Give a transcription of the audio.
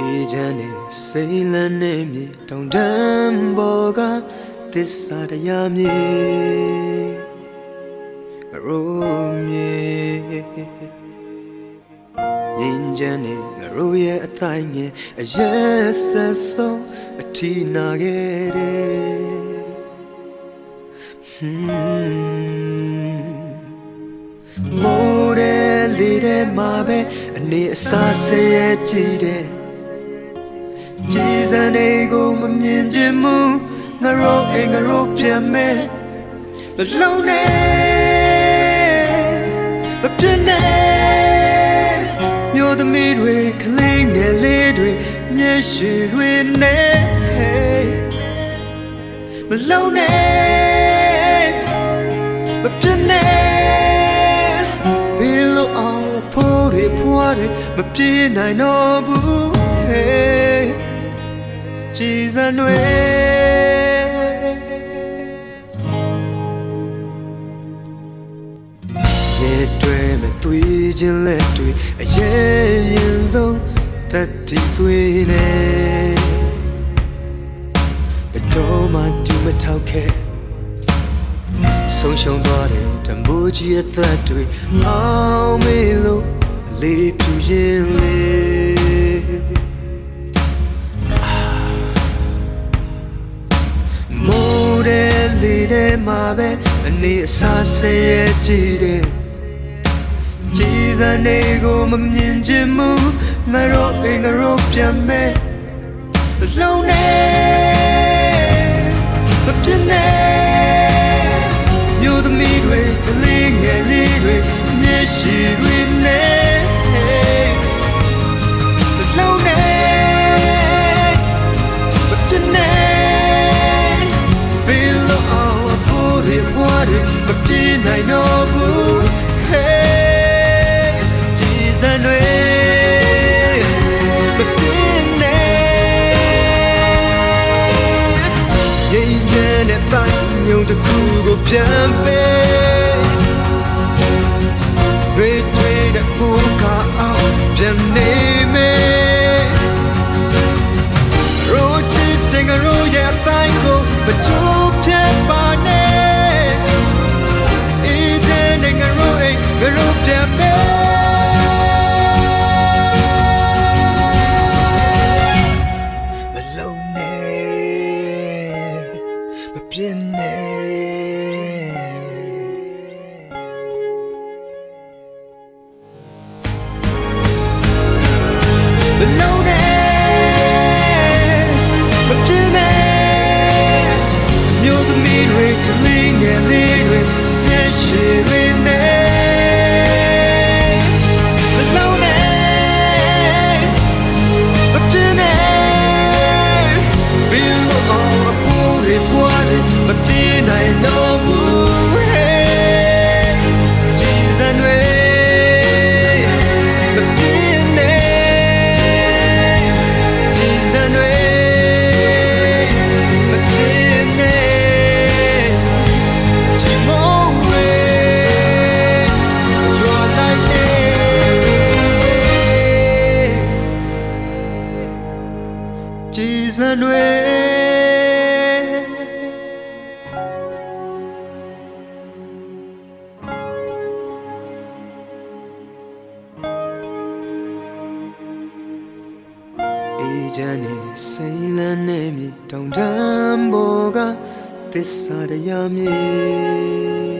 အေးချမ်းနဲ့စိတ်လန်းနဲ့မြေတောင်တန်းပေါ်ကသစ္စာတရားမြေရိုးမြေငင်းချမ်းနဲ့ငရိုးရဲ့အတိုင်းငယ်အရက်ဆက်ဆုံးအထီးနာခဲ့တယ်မိုးတဲ့လေတဲ့မှာပဲအနေအစားဆဲရဲကြည့်တဲ့ ကြည်စံတွေကိုမမြင်ချင်မှုငါတို့အိမ်ငါတို့ပြန်မဲ့မလုံးနဲ့မပြင်းနဲ့မျိုးသမီးတွေကလေးငယ်လေးတွေမျက်ရှိတွေနဲ့မလုံးနဲ့မပြင်းနဲ့ဘယ်လိုအောင်ဖို့တွေဖွားတွေမပြေးနိုင်တော့ဘူး hey ကြည်စံတွေရေတွေမသွေးခြင်းလက်တွေအရေးရင်ဆုံးတတိသွေးနေဘယ်တော့မှတူမထောက်ခဲ့ဆုံးရှုံးသွားတဲ့တမိုးကြီးအသက်တွေအောင်မေလို့အလေးပြူရင်လေး လေတဲ့မှာပဲအနေအစားဆဲရဲကြည့်တဲ့ကြည်စံတွေကိုမမြင်ချင်မှုငါတို့အိမ်ငါတို့ပြန်မဲ့လုံးနဲ့မပြင်းနဲ့မျိုးသမီးတွေကလေးငယ်လေးတွေမျက်ရှိတွေနဲ့ ကျန်တဲ့ပိုင်းညုံတ But no စံတွေအေးချမ်းနဲ့စိတ်လန်းနဲ့မြေတောင်တန်းပေါ်ကသစ္စာတရားမြေ